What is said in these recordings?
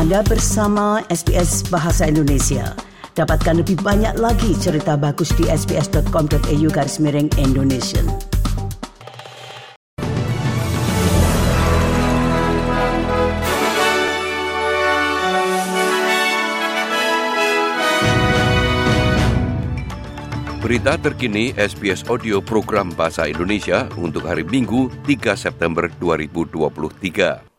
Anda bersama SBS Bahasa Indonesia. Dapatkan lebih banyak lagi cerita bagus di sbs.com.au garis miring Indonesia. Berita terkini SBS Audio Program Bahasa Indonesia untuk hari Minggu 3 September 2023.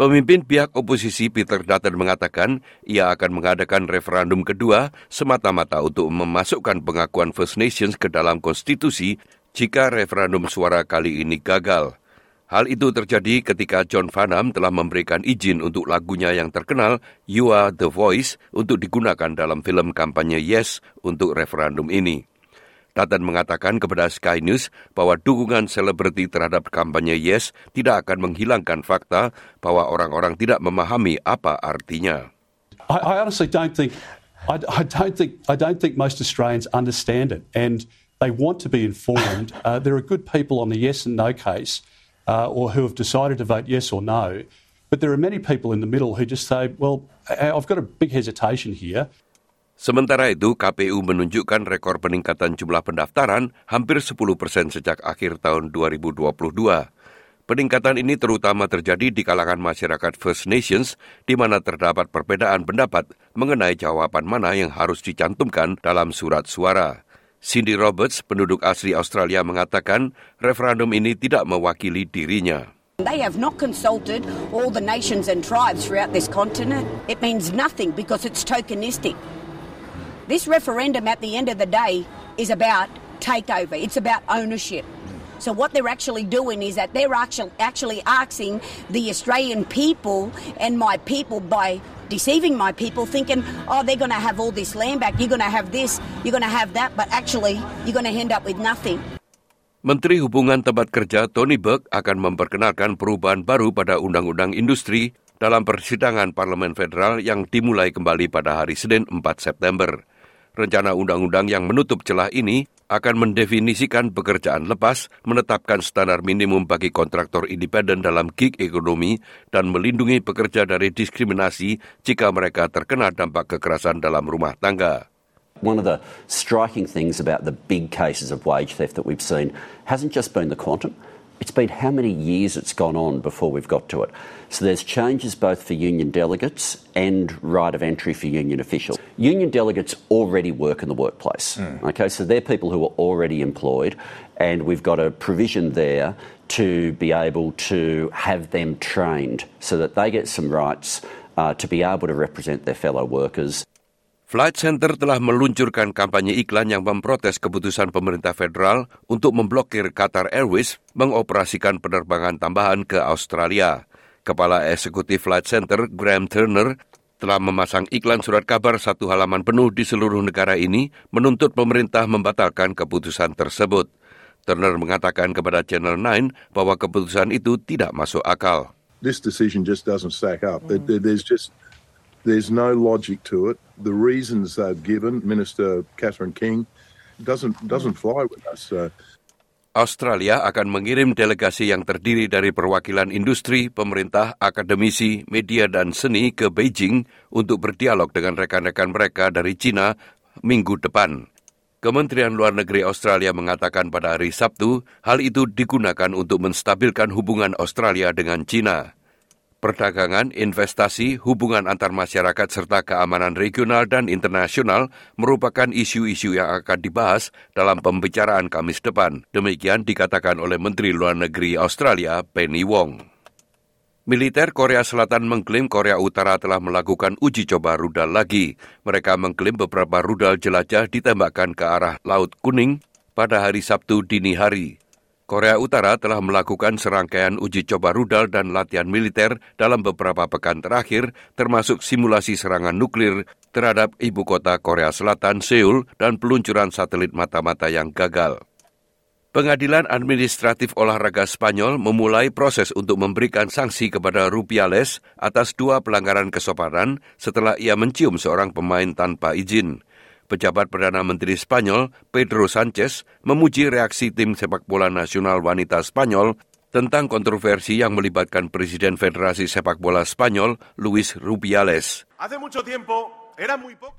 Pemimpin pihak oposisi Peter Dutton mengatakan ia akan mengadakan referendum kedua semata-mata untuk memasukkan pengakuan First Nations ke dalam konstitusi jika referendum suara kali ini gagal. Hal itu terjadi ketika John Farnham telah memberikan izin untuk lagunya yang terkenal You Are The Voice untuk digunakan dalam film kampanye Yes untuk referendum ini. Dutton mengatakan kepada Sky News bahwa dukungan selebriti terhadap kampanye Yes tidak akan menghilangkan fakta bahwa orang-orang tidak memahami apa artinya. I, I honestly don't think I, I, don't think I don't think most Australians understand it, and they want to be informed. Uh, there are good people on the yes and no case uh, or who have decided to vote yes or no. But there are many people in the middle who just say, well, I've got a big hesitation here. Sementara itu, KPU menunjukkan rekor peningkatan jumlah pendaftaran hampir 10 persen sejak akhir tahun 2022. Peningkatan ini terutama terjadi di kalangan masyarakat First Nations, di mana terdapat perbedaan pendapat mengenai jawaban mana yang harus dicantumkan dalam surat suara. Cindy Roberts, penduduk asli Australia mengatakan referendum ini tidak mewakili dirinya. They have not consulted all the nations and tribes throughout this continent. It means nothing because it's tokenistic. This referendum at the end of the day is about takeover. It's about ownership. So what they're actually doing is that they're actually actually asking the Australian people and my people by deceiving my people, thinking, oh, they're going to have all this land back, you're going to have this, you're going to have that, but actually, you're going to end up with nothing. Menteri Hubungan Tempat Kerja Tony Burke akan memperkenalkan perubahan baru pada Undang-Undang Industri dalam persidangan Parlemen Federal yang dimulai kembali pada hari Senin 4 September. Rencana undang-undang yang menutup celah ini akan mendefinisikan pekerjaan lepas, menetapkan standar minimum bagi kontraktor independen dalam gig ekonomi, dan melindungi pekerja dari diskriminasi jika mereka terkena dampak kekerasan dalam rumah tangga. One of the striking things about the big cases of wage theft that we've seen hasn't just been the quantum, it's been how many years it's gone on before we've got to it. So there's changes both for union delegates and right of entry for union officials. Union delegates already work in the workplace. Mm. Okay, so they're people who are already employed, and we've got a provision there to be able to have them trained so that they get some rights uh, to be able to represent their fellow workers Flight Center telah meluncurkan kampanye iklan yang memprotes keputusan pemerintah federal untuk memblokir Qatar Airways mengoperasikan penerbangan tambahan ke Australia. Kepala Eksekutif Flight Center, Graham Turner, telah memasang iklan surat kabar satu halaman penuh di seluruh negara ini menuntut pemerintah membatalkan keputusan tersebut. Turner mengatakan kepada Channel 9 bahwa keputusan itu tidak masuk akal. This decision just doesn't stack up. Mm. There's just There's no logic to it. The reasons they've given, Minister Catherine King, doesn't doesn't fly with us. Uh, Australia akan mengirim delegasi yang terdiri dari perwakilan industri, pemerintah, akademisi, media, dan seni ke Beijing untuk berdialog dengan rekan-rekan mereka dari China minggu depan. Kementerian Luar Negeri Australia mengatakan pada hari Sabtu, hal itu digunakan untuk menstabilkan hubungan Australia dengan China perdagangan, investasi, hubungan antar masyarakat serta keamanan regional dan internasional merupakan isu-isu yang akan dibahas dalam pembicaraan Kamis depan. Demikian dikatakan oleh Menteri Luar Negeri Australia Penny Wong. Militer Korea Selatan mengklaim Korea Utara telah melakukan uji coba rudal lagi. Mereka mengklaim beberapa rudal jelajah ditembakkan ke arah Laut Kuning pada hari Sabtu dini hari. Korea Utara telah melakukan serangkaian uji coba rudal dan latihan militer dalam beberapa pekan terakhir, termasuk simulasi serangan nuklir terhadap ibu kota Korea Selatan, Seoul, dan peluncuran satelit mata-mata yang gagal. Pengadilan Administratif Olahraga Spanyol memulai proses untuk memberikan sanksi kepada Rupiales atas dua pelanggaran kesopanan setelah ia mencium seorang pemain tanpa izin. Pejabat Perdana Menteri Spanyol, Pedro Sanchez, memuji reaksi tim sepak bola nasional wanita Spanyol tentang kontroversi yang melibatkan Presiden Federasi Sepak Bola Spanyol, Luis Rubiales.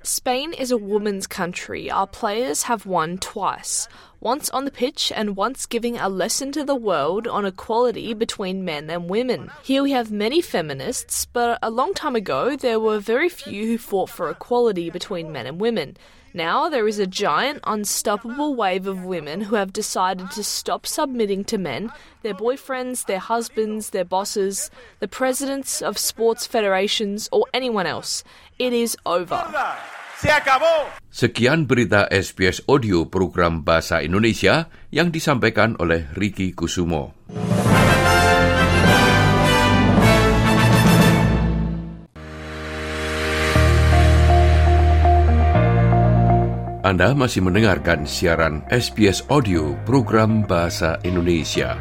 Spain is a women's country. Our players have won twice. Once on the pitch and once giving a lesson to the world on equality between men and women. Here we have many feminists, but a long time ago there were very few who fought for equality between men and women. Now there is a giant, unstoppable wave of women who have decided to stop submitting to men, their boyfriends, their husbands, their bosses, the presidents of sports federations, or anyone else. It is over. Sekian berita SBS Audio program Bahasa Indonesia yang disampaikan oleh Ricky Kusumo. Anda masih mendengarkan siaran SBS Audio program Bahasa Indonesia.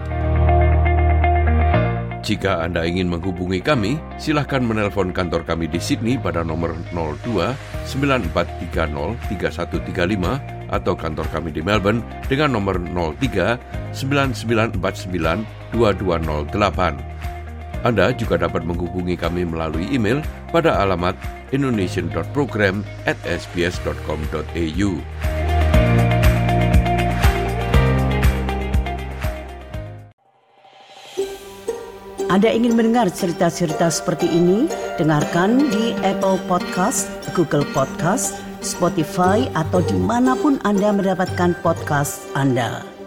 Jika Anda ingin menghubungi kami, silahkan menelpon kantor kami di Sydney pada nomor 02 9430 3135 atau kantor kami di Melbourne dengan nomor 03 9949 2208. Anda juga dapat menghubungi kami melalui email pada alamat indonesian.program at sbs.com.au. Anda ingin mendengar cerita-cerita seperti ini? Dengarkan di Apple Podcast, Google Podcast, Spotify, atau di mana pun Anda mendapatkan podcast Anda.